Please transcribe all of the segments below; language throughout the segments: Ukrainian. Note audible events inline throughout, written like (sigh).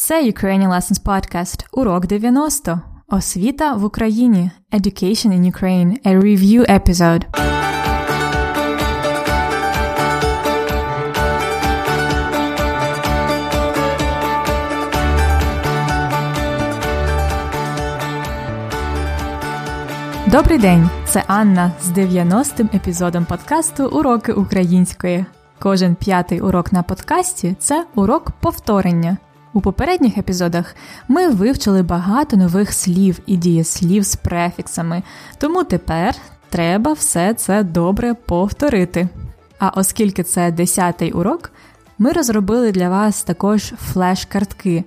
Це Ukrainian Lessons Podcast, урок 90. Освіта в Україні. Education in Ukraine. A review episode. Добрий день! Це Анна з 90-м епізодом подкасту Уроки української. Кожен п'ятий урок на подкасті це урок повторення. У попередніх епізодах ми вивчили багато нових слів і дієслів з префіксами, тому тепер треба все це добре повторити. А оскільки це десятий урок, ми розробили для вас також флеш-картки,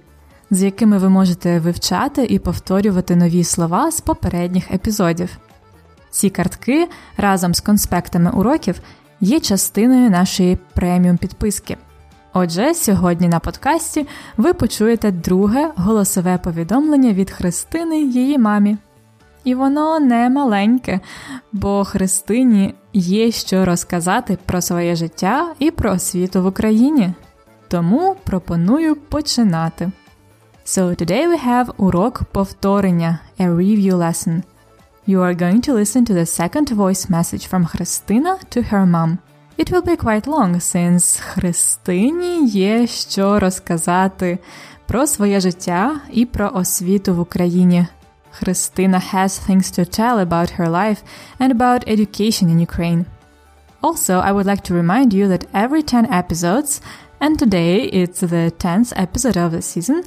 з якими ви можете вивчати і повторювати нові слова з попередніх епізодів. Ці картки разом з конспектами уроків є частиною нашої преміум підписки. Отже, сьогодні на подкасті ви почуєте друге голосове повідомлення від Христини її мамі. І воно не маленьке, бо Христині є що розказати про своє життя і про освіту в Україні. Тому пропоную починати. So today we have урок повторення, a review lesson. You are going to listen to the second voice message from Христина to her mom. It will be quite long, since Христині є що розказати про своє життя і про освіту в Україні. Христина has things to tell about her life and about education in Ukraine. Also, I would like to remind you that every 10 episodes, and today it's the 10th episode of the season,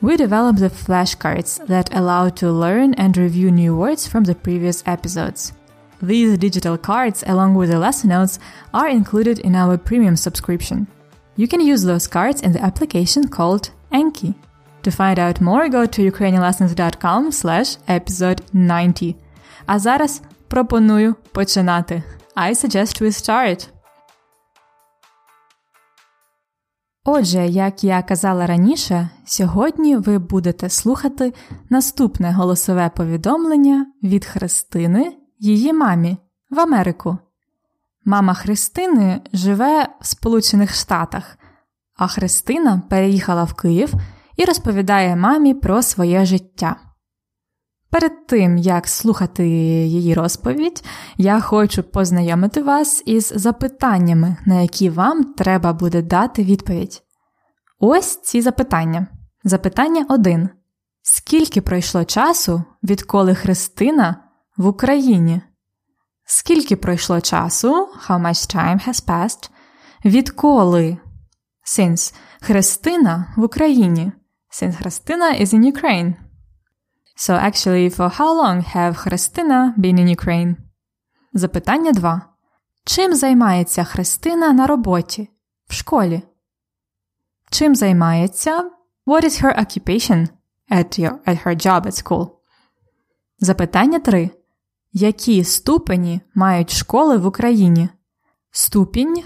we develop the flashcards that allow to learn and review new words from the previous episodes. These digital cards, along with the lesson notes, are included in our premium subscription. You can use those cards in the application called Enki. To find out more, go to ukrainianlessons.com slash episode 90. А зараз пропоную починати. I suggest we start. Отже, як я казала раніше, сьогодні ви будете слухати наступне голосове повідомлення від Христини її мамі в Америку. Мама Христини живе в Сполучених Штатах, а Христина переїхала в Київ і розповідає мамі про своє життя. Перед тим, як слухати її розповідь, я хочу познайомити вас із запитаннями, на які вам треба буде дати відповідь. Ось ці запитання. Запитання 1. Скільки пройшло часу, відколи Христина в Україні? Скільки пройшло часу? How much time has passed? Відколи? Since Христина в Україні. Since Христина is in Ukraine. So actually, for how long have Христина been in Ukraine? Запитання 2. Чим займається Христина на роботі? В школі? Чим займається? What is her occupation at, your, at her job at school? Запитання 3. Які ступені мають школи в Україні? Ступінь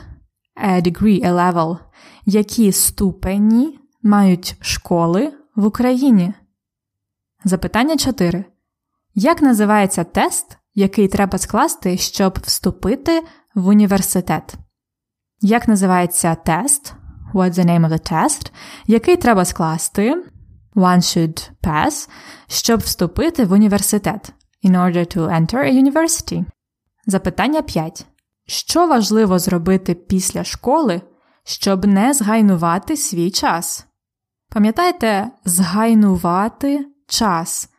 a degree, a level. Які ступені мають школи в Україні? Запитання 4. Як називається тест, який треба скласти, щоб вступити в університет? Як називається тест? What's the name of the test? Який треба скласти? One should pass, щоб вступити в університет. In order to enter a university. Запитання 5. Що важливо зробити після школи, щоб не згайнувати свій час? Пам'ятаєте, згайнувати час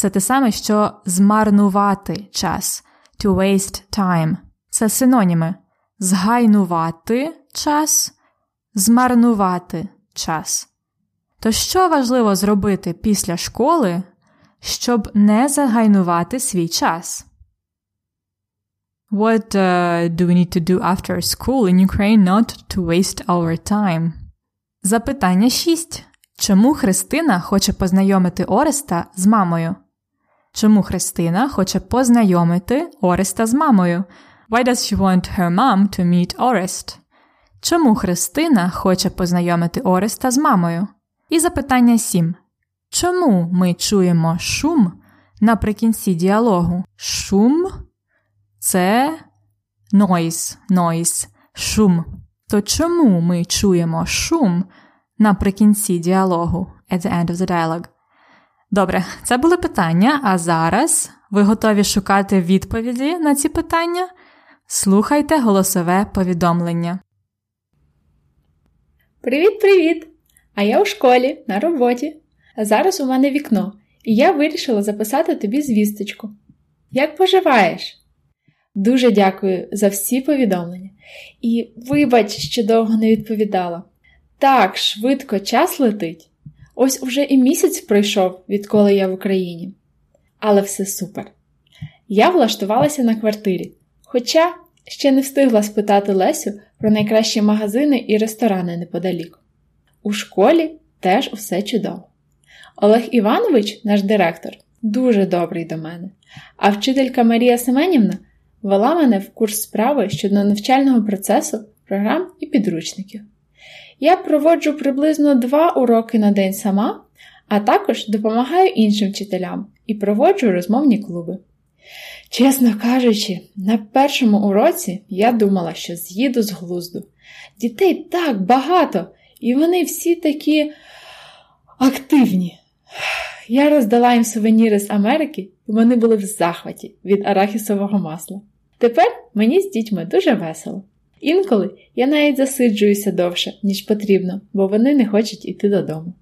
це те саме, що змарнувати час. To waste time. Це синоніми. Згайнувати час, змарнувати час. То що важливо зробити після школи, щоб не загайнувати свій час? What uh, do we need to do after school in Ukraine not to waste our time? Запитання 6. Чому Христина хоче познайомити Ореста з мамою? Чому Христина хоче познайомити Ореста з мамою? Why does she want her mom to meet Orest? Чому Христина хоче познайомити Ореста з мамою? І запитання 7. Чому ми чуємо шум наприкінці діалогу? Шум це noise, noise, шум. То чому ми чуємо шум наприкінці діалогу at the end of the dialogue. Добре, це були питання, а зараз ви готові шукати відповіді на ці питання? Слухайте голосове повідомлення. Привіт-привіт! А я у школі на роботі. А зараз у мене вікно, і я вирішила записати тобі звісточку. Як поживаєш? Дуже дякую за всі повідомлення. І вибач, що довго не відповідала. Так, швидко час летить. Ось уже і місяць пройшов, відколи я в Україні. Але все супер. Я влаштувалася на квартирі, хоча ще не встигла спитати Лесю про найкращі магазини і ресторани неподалік. У школі теж усе чудово. Олег Іванович, наш директор, дуже добрий до мене, а вчителька Марія Семенівна вела мене в курс справи щодо навчального процесу, програм і підручників. Я проводжу приблизно два уроки на день сама, а також допомагаю іншим вчителям і проводжу розмовні клуби. Чесно кажучи, на першому уроці я думала, що з'їду з глузду. Дітей так багато, і вони всі такі активні. Я роздала їм сувеніри з Америки, і вони були в захваті від арахісового масла. Тепер мені з дітьми дуже весело. Інколи я навіть засиджуюся довше, ніж потрібно, бо вони не хочуть іти додому.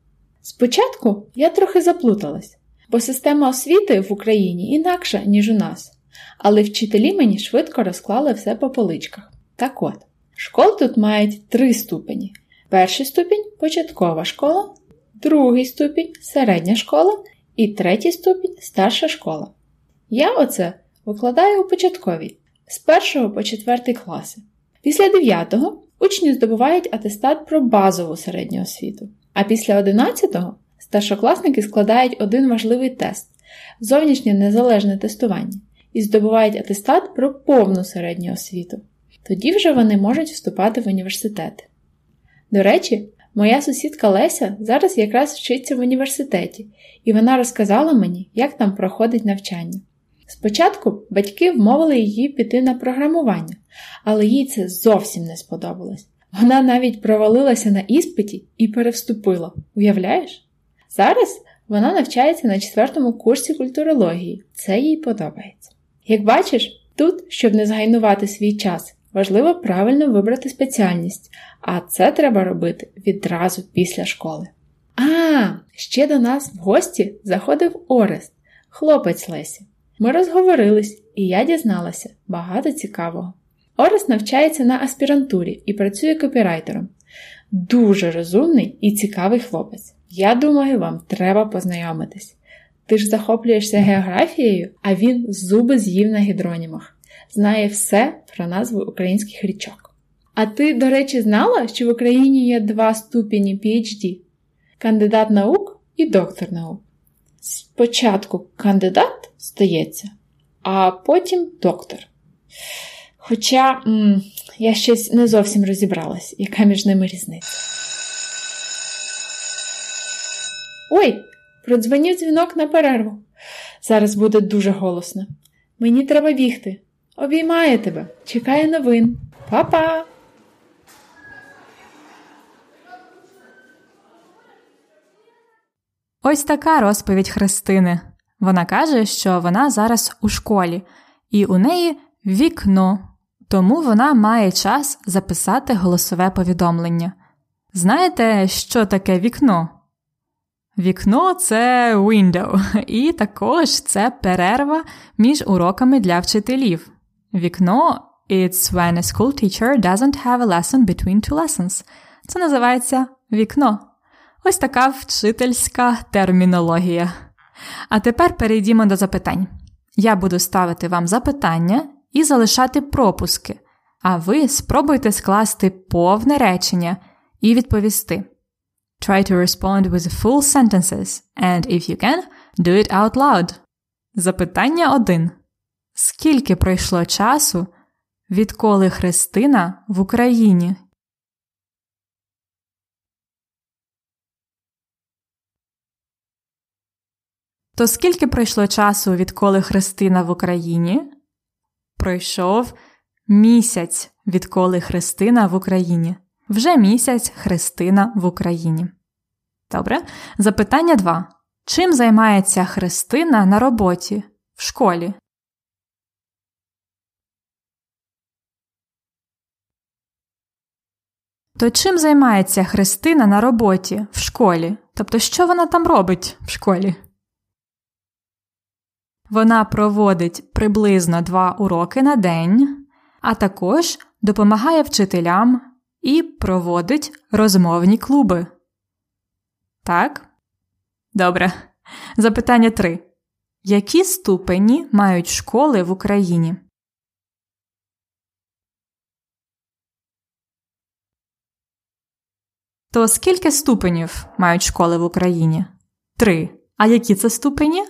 Спочатку я трохи заплуталась, бо система освіти в Україні інакша, ніж у нас, але вчителі мені швидко розклали все по поличках. Так от, школи тут мають три ступені: перший ступінь початкова школа, другий ступінь середня школа і третій ступінь старша школа. Я оце викладаю у початковій з 1 по 4 класи. Після 9-го учні здобувають атестат про базову середню освіту, а після 11-го старшокласники складають один важливий тест зовнішнє незалежне тестування і здобувають атестат про повну середню освіту. Тоді вже вони можуть вступати в університети. До речі, моя сусідка Леся зараз якраз вчиться в університеті, і вона розказала мені, як там проходить навчання. Спочатку батьки вмовили її піти на програмування, але їй це зовсім не сподобалось. Вона навіть провалилася на іспиті і перевступила. Уявляєш? Зараз вона навчається на четвертому курсі культурології, це їй подобається. Як бачиш, тут, щоб не згайнувати свій час, важливо правильно вибрати спеціальність, а це треба робити відразу після школи. А, ще до нас в гості заходив Орест, хлопець Лесі. Ми розговорились, і я дізналася багато цікавого. Орес навчається на аспірантурі і працює копірайтером. Дуже розумний і цікавий хлопець. Я думаю, вам треба познайомитись. Ти ж захоплюєшся географією, а він зуби з'їв на гідронімах, знає все про назву українських річок. А ти, до речі, знала, що в Україні є два ступені PhD кандидат наук і доктор наук. Спочатку кандидат стається, а потім доктор. Хоча м, я щось не зовсім розібралась, яка між ними різниця. Ой, продзвонів дзвінок на перерву. Зараз буде дуже голосно. Мені треба бігти. Обіймає тебе, чекає новин. Па-па! Ось така розповідь Христини. Вона каже, що вона зараз у школі, і у неї вікно, тому вона має час записати голосове повідомлення. Знаєте, що таке вікно? Вікно це window, (laughs) і також це перерва між уроками для вчителів. Вікно it's when a school teacher doesn't have a lesson between two lessons. Це називається вікно. Ось така вчительська термінологія. А тепер перейдімо до запитань. Я буду ставити вам запитання і залишати пропуски, а ви спробуйте скласти повне речення і відповісти. Try to respond with full sentences, and if you can, do it out loud. Запитання 1. Скільки пройшло часу, відколи Христина в Україні? То скільки пройшло часу, відколи Христина в Україні? Пройшов місяць, відколи Христина в Україні. Вже місяць Христина в Україні. Добре. Запитання 2. Чим займається Христина на роботі в школі? То чим займається Христина на роботі в школі? Тобто, що вона там робить в школі? Вона проводить приблизно два уроки на день, а також допомагає вчителям і проводить розмовні клуби. Так? Добре. Запитання 3. Які ступені мають школи в Україні? То скільки ступенів мають школи в Україні? Три. А які це ступені?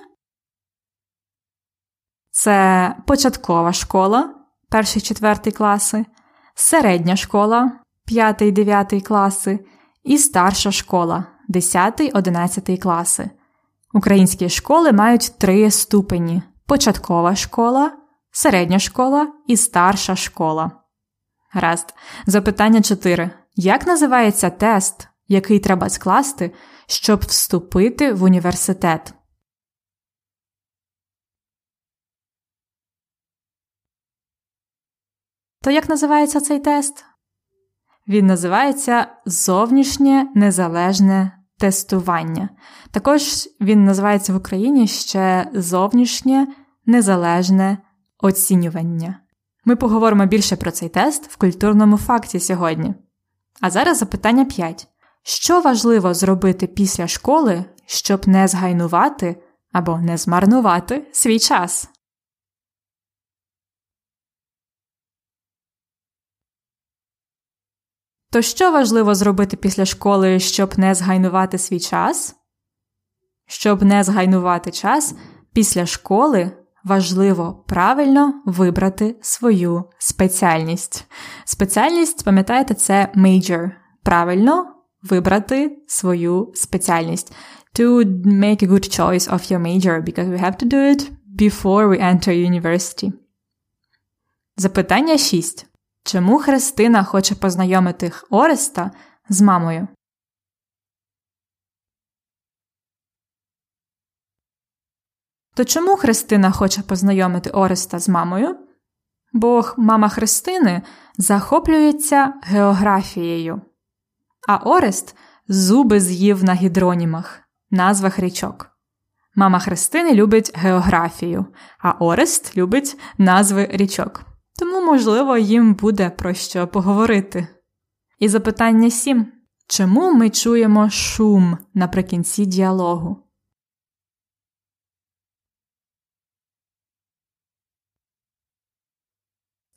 Це початкова школа, перший четвертий класи, середня школа, п'ятий дев'ятий класи і старша школа, десятий одинадцятий класи. Українські школи мають три ступені: початкова школа, середня школа і старша школа. Гаразд. Запитання 4. Як називається тест, який треба скласти, щоб вступити в університет? То як називається цей тест? Він називається зовнішнє незалежне тестування. Також він називається в Україні ще зовнішнє незалежне оцінювання. Ми поговоримо більше про цей тест в культурному факті сьогодні. А зараз запитання 5. Що важливо зробити після школи, щоб не згайнувати або не змарнувати свій час? То що важливо зробити після школи, щоб не згайнувати свій час? Щоб не згайнувати час, після школи важливо правильно вибрати свою спеціальність. Спеціальність, пам'ятаєте, це major. Правильно вибрати свою спеціальність. To make a good choice of your major, because we have to do it before we enter university. Запитання 6. Чому Христина хоче познайомити Ореста з мамою? То чому Христина хоче познайомити Ореста з мамою? Бо мама Христини захоплюється географією, а Орест зуби з'їв на гідронімах, назвах річок. Мама Христини любить географію, а Орест любить назви річок. Тому, можливо, їм буде про що поговорити. І запитання 7. Чому ми чуємо шум наприкінці діалогу?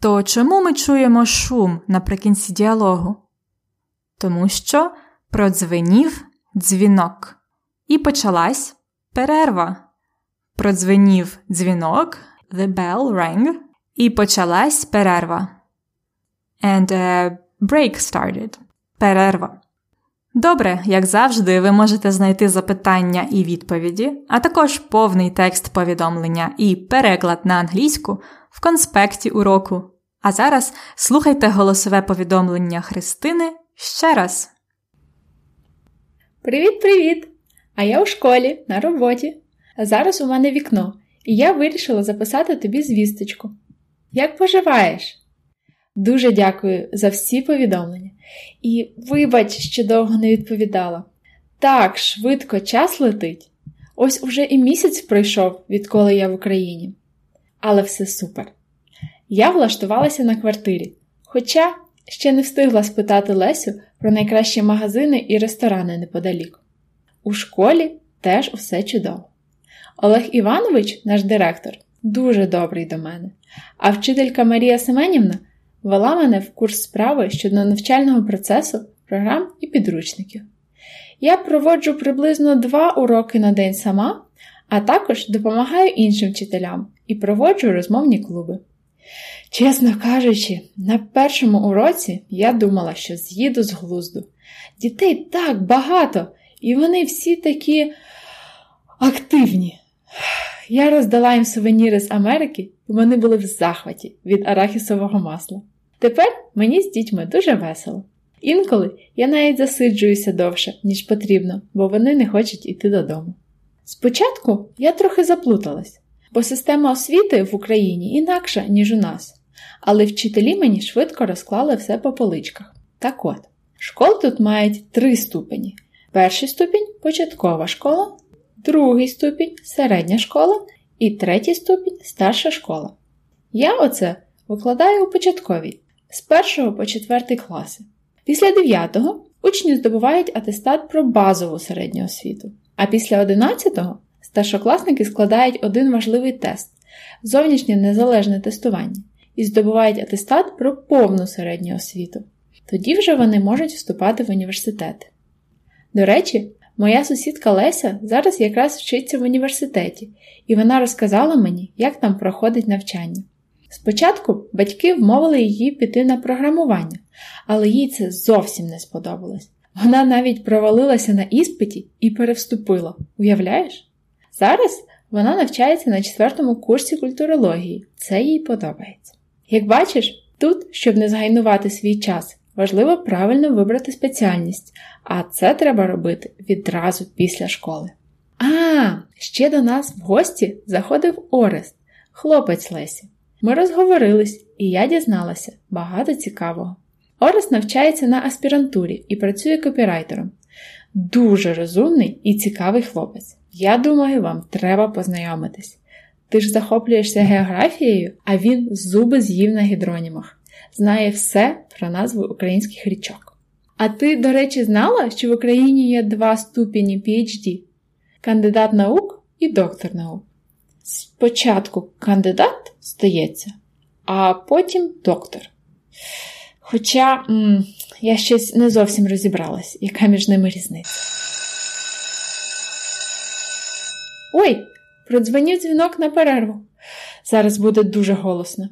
То чому ми чуємо шум наприкінці діалогу? Тому що продзвенів дзвінок. І почалась перерва. Продзвенів дзвінок, the bell rang, і почалась перерва. And a break started. Перерва. Добре, як завжди, ви можете знайти запитання і відповіді, а також повний текст повідомлення і переклад на англійську в конспекті уроку. А зараз слухайте голосове повідомлення Христини ще раз. Привіт-привіт! А я у школі на роботі. А зараз у мене вікно, і я вирішила записати тобі звісточку. Як поживаєш? Дуже дякую за всі повідомлення. І вибач, що довго не відповідала. Так, швидко час летить. Ось уже і місяць пройшов, відколи я в Україні. Але все супер. Я влаштувалася на квартирі, хоча ще не встигла спитати Лесю про найкращі магазини і ресторани неподалік. У школі теж усе чудово. Олег Іванович, наш директор, дуже добрий до мене, а вчителька Марія Семенівна вела мене в курс справи щодо навчального процесу, програм і підручників. Я проводжу приблизно два уроки на день сама, а також допомагаю іншим вчителям і проводжу розмовні клуби. Чесно кажучи, на першому уроці я думала, що з'їду з глузду. Дітей так багато, і вони всі такі активні. Я роздала їм сувеніри з Америки, і вони були в захваті від арахісового масла. Тепер мені з дітьми дуже весело. Інколи я навіть засиджуюся довше, ніж потрібно, бо вони не хочуть іти додому. Спочатку я трохи заплуталась, бо система освіти в Україні інакша, ніж у нас, але вчителі мені швидко розклали все по поличках. Так от, школи тут мають три ступені: перший ступінь початкова школа, другий ступінь середня школа і третій ступінь старша школа. Я оце викладаю у початковій з 1 по 4 класи. Після 9-го учні здобувають атестат про базову середню освіту, а після 11-го старшокласники складають один важливий тест зовнішнє незалежне тестування і здобувають атестат про повну середню освіту. Тоді вже вони можуть вступати в університети. До речі, моя сусідка Леся зараз якраз вчиться в університеті, і вона розказала мені, як там проходить навчання. Спочатку батьки вмовили її піти на програмування, але їй це зовсім не сподобалось. Вона навіть провалилася на іспиті і перевступила. Уявляєш? Зараз вона навчається на четвертому курсі культурології, це їй подобається. Як бачиш, тут, щоб не згайнувати свій час, важливо правильно вибрати спеціальність, а це треба робити відразу після школи. А, ще до нас в гості заходив Орест, хлопець Лесі. Ми розговорились, і я дізналася багато цікавого. Орес навчається на аспірантурі і працює копірайтером. Дуже розумний і цікавий хлопець. Я думаю, вам треба познайомитись. Ти ж захоплюєшся географією, а він зуби з'їв на гідронімах, знає все про назву українських річок. А ти, до речі, знала, що в Україні є два ступені PhD кандидат наук і доктор наук. Спочатку кандидат стається, а потім доктор. Хоча м, я щось не зовсім розібралась, яка між ними різниця. Ой, продзвонів дзвінок на перерву. Зараз буде дуже голосно.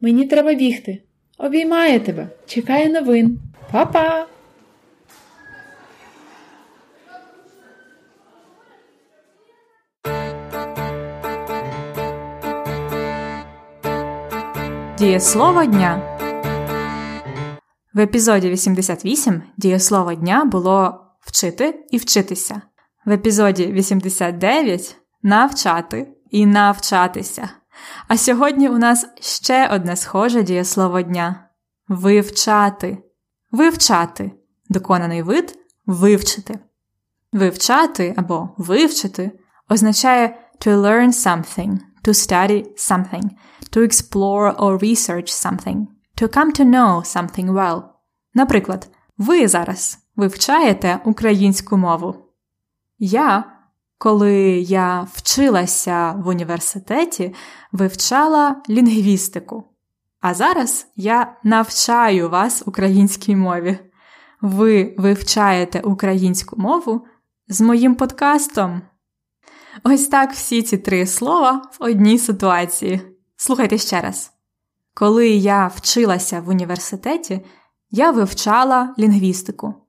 Мені треба бігти. Обіймаю тебе, чекаю новин. Па-па! Дієслово дня. В епізоді 88 дієслово дня було вчити і вчитися. В епізоді 89 навчати і навчатися. А сьогодні у нас ще одне схоже дієслово дня вивчати. Вивчати доконаний вид вивчити. Вивчати або вивчити означає to learn something, to study something, to explore or research something, to come to know something well. Наприклад, ви зараз вивчаєте українську мову. Я, коли я вчилася в університеті, вивчала лінгвістику. А зараз я навчаю вас українській мові. Ви вивчаєте українську мову з моїм подкастом. Ось так всі ці три слова в одній ситуації. Слухайте ще раз. Коли я вчилася в університеті, я вивчала лінгвістику.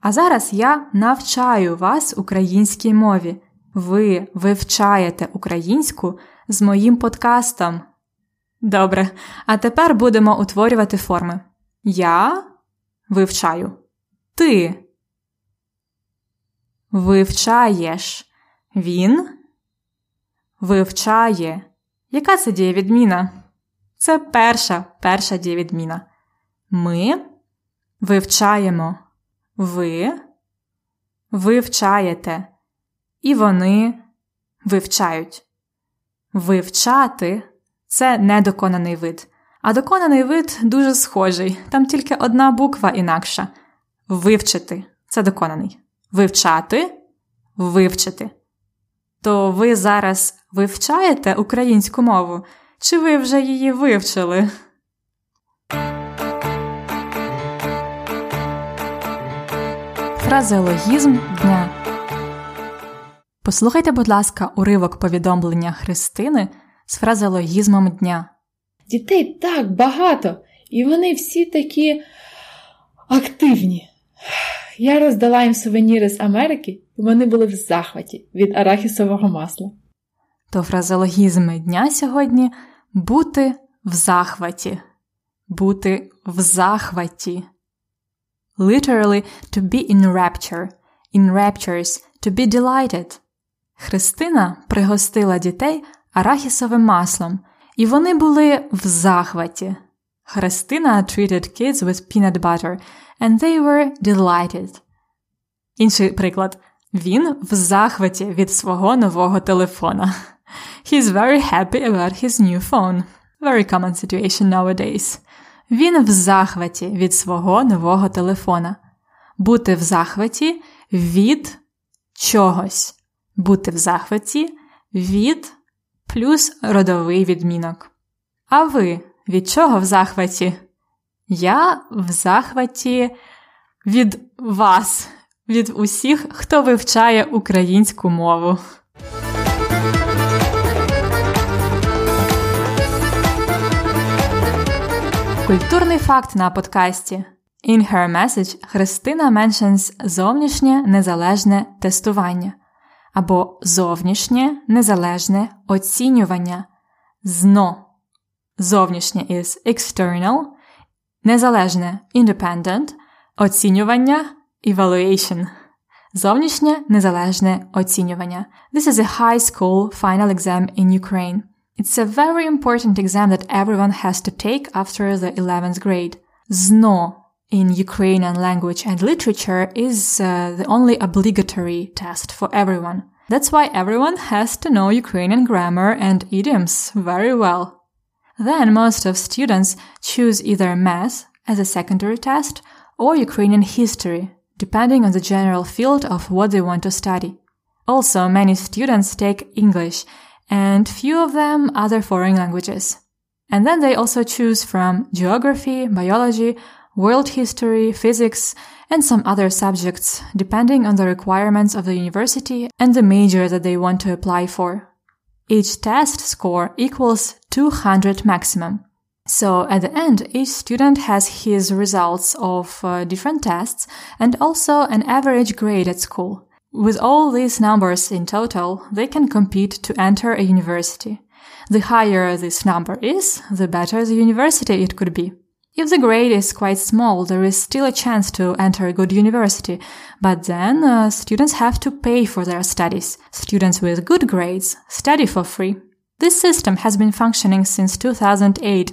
А зараз я навчаю вас українській мові. Ви вивчаєте українську з моїм подкастом. Добре, а тепер будемо утворювати форми. Я вивчаю. Ти вивчаєш. Він вивчає. Яка це дієвідміна? Це перша перша дієвідміна. Ми вивчаємо. Ви вивчаєте. І вони вивчають. Вивчати це недоконаний вид. А доконаний вид дуже схожий. Там тільки одна буква інакша. Вивчити це доконаний. Вивчати вивчити. То ви зараз вивчаєте українську мову? Чи ви вже її вивчили? Фразеологізм дня. Послухайте, будь ласка, уривок повідомлення Христини з фразеологізмом дня. Дітей так багато, і вони всі такі активні. Я роздала їм сувеніри з Америки, і вони були в захваті від арахісового масла. То фразеологізми дня сьогодні бути в захваті. Бути в захваті. literally to be in rapture, in raptures, to be delighted. Христина пригостила дітей арахісовим маслом, і вони були в захваті. Христина treated kids with peanut butter, and they were delighted. Інший приклад. Він в захваті від свого нового телефона. He's very happy about his new phone. Very common situation nowadays. Він в захваті від свого нового телефона. Бути в захваті від чогось. Бути в захваті від плюс родовий відмінок. А ви від чого в захваті? Я в захваті від вас, від усіх, хто вивчає українську мову. Культурний факт на подкасті. In her message Христина mentions зовнішнє незалежне тестування або зовнішнє незалежне оцінювання. ЗНО. Зовнішнє is external, незалежне independent, оцінювання evaluation. Зовнішнє незалежне оцінювання. This is a high school final exam in Ukraine. It's a very important exam that everyone has to take after the 11th grade. ZNO in Ukrainian language and literature is uh, the only obligatory test for everyone. That's why everyone has to know Ukrainian grammar and idioms very well. Then most of students choose either math as a secondary test or Ukrainian history, depending on the general field of what they want to study. Also, many students take English and few of them other foreign languages. And then they also choose from geography, biology, world history, physics, and some other subjects, depending on the requirements of the university and the major that they want to apply for. Each test score equals 200 maximum. So at the end, each student has his results of uh, different tests and also an average grade at school. With all these numbers in total, they can compete to enter a university. The higher this number is, the better the university it could be. If the grade is quite small, there is still a chance to enter a good university, but then uh, students have to pay for their studies. Students with good grades study for free. This system has been functioning since 2008,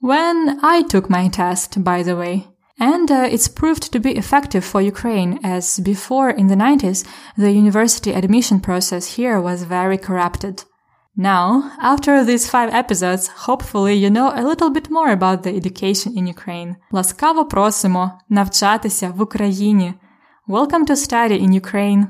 when I took my test, by the way. And uh, it's proved to be effective for Ukraine as before in the 90s, the university admission process here was very corrupted. Now, after these five episodes, hopefully you know a little bit more about the education in Ukraine. Ласкаво просимо навчатися в Україні. Welcome to study in Ukraine.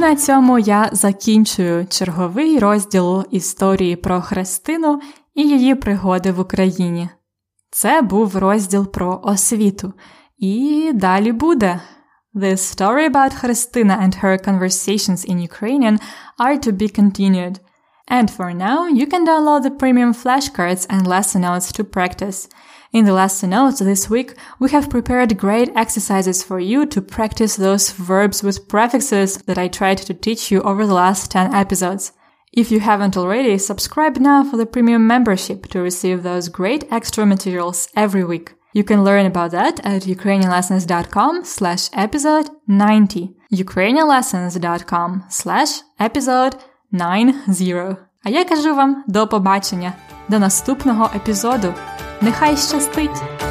На цьому я закінчую черговий розділ історії про Христину і її пригоди в Україні. Це був розділ про освіту. І далі буде. The story about Христина and her conversations in Ukrainian are to be continued. And for now, you can download the premium flashcards and lesson notes to practice. In the lesson notes this week, we have prepared great exercises for you to practice those verbs with prefixes that I tried to teach you over the last 10 episodes. If you haven't already, subscribe now for the premium membership to receive those great extra materials every week. You can learn about that at ukrainianlessons.com slash episode 90. ukrainianlessons.com slash episode 90. А я кажу вам до побачення, до наступного епізоду. Нехай щастить!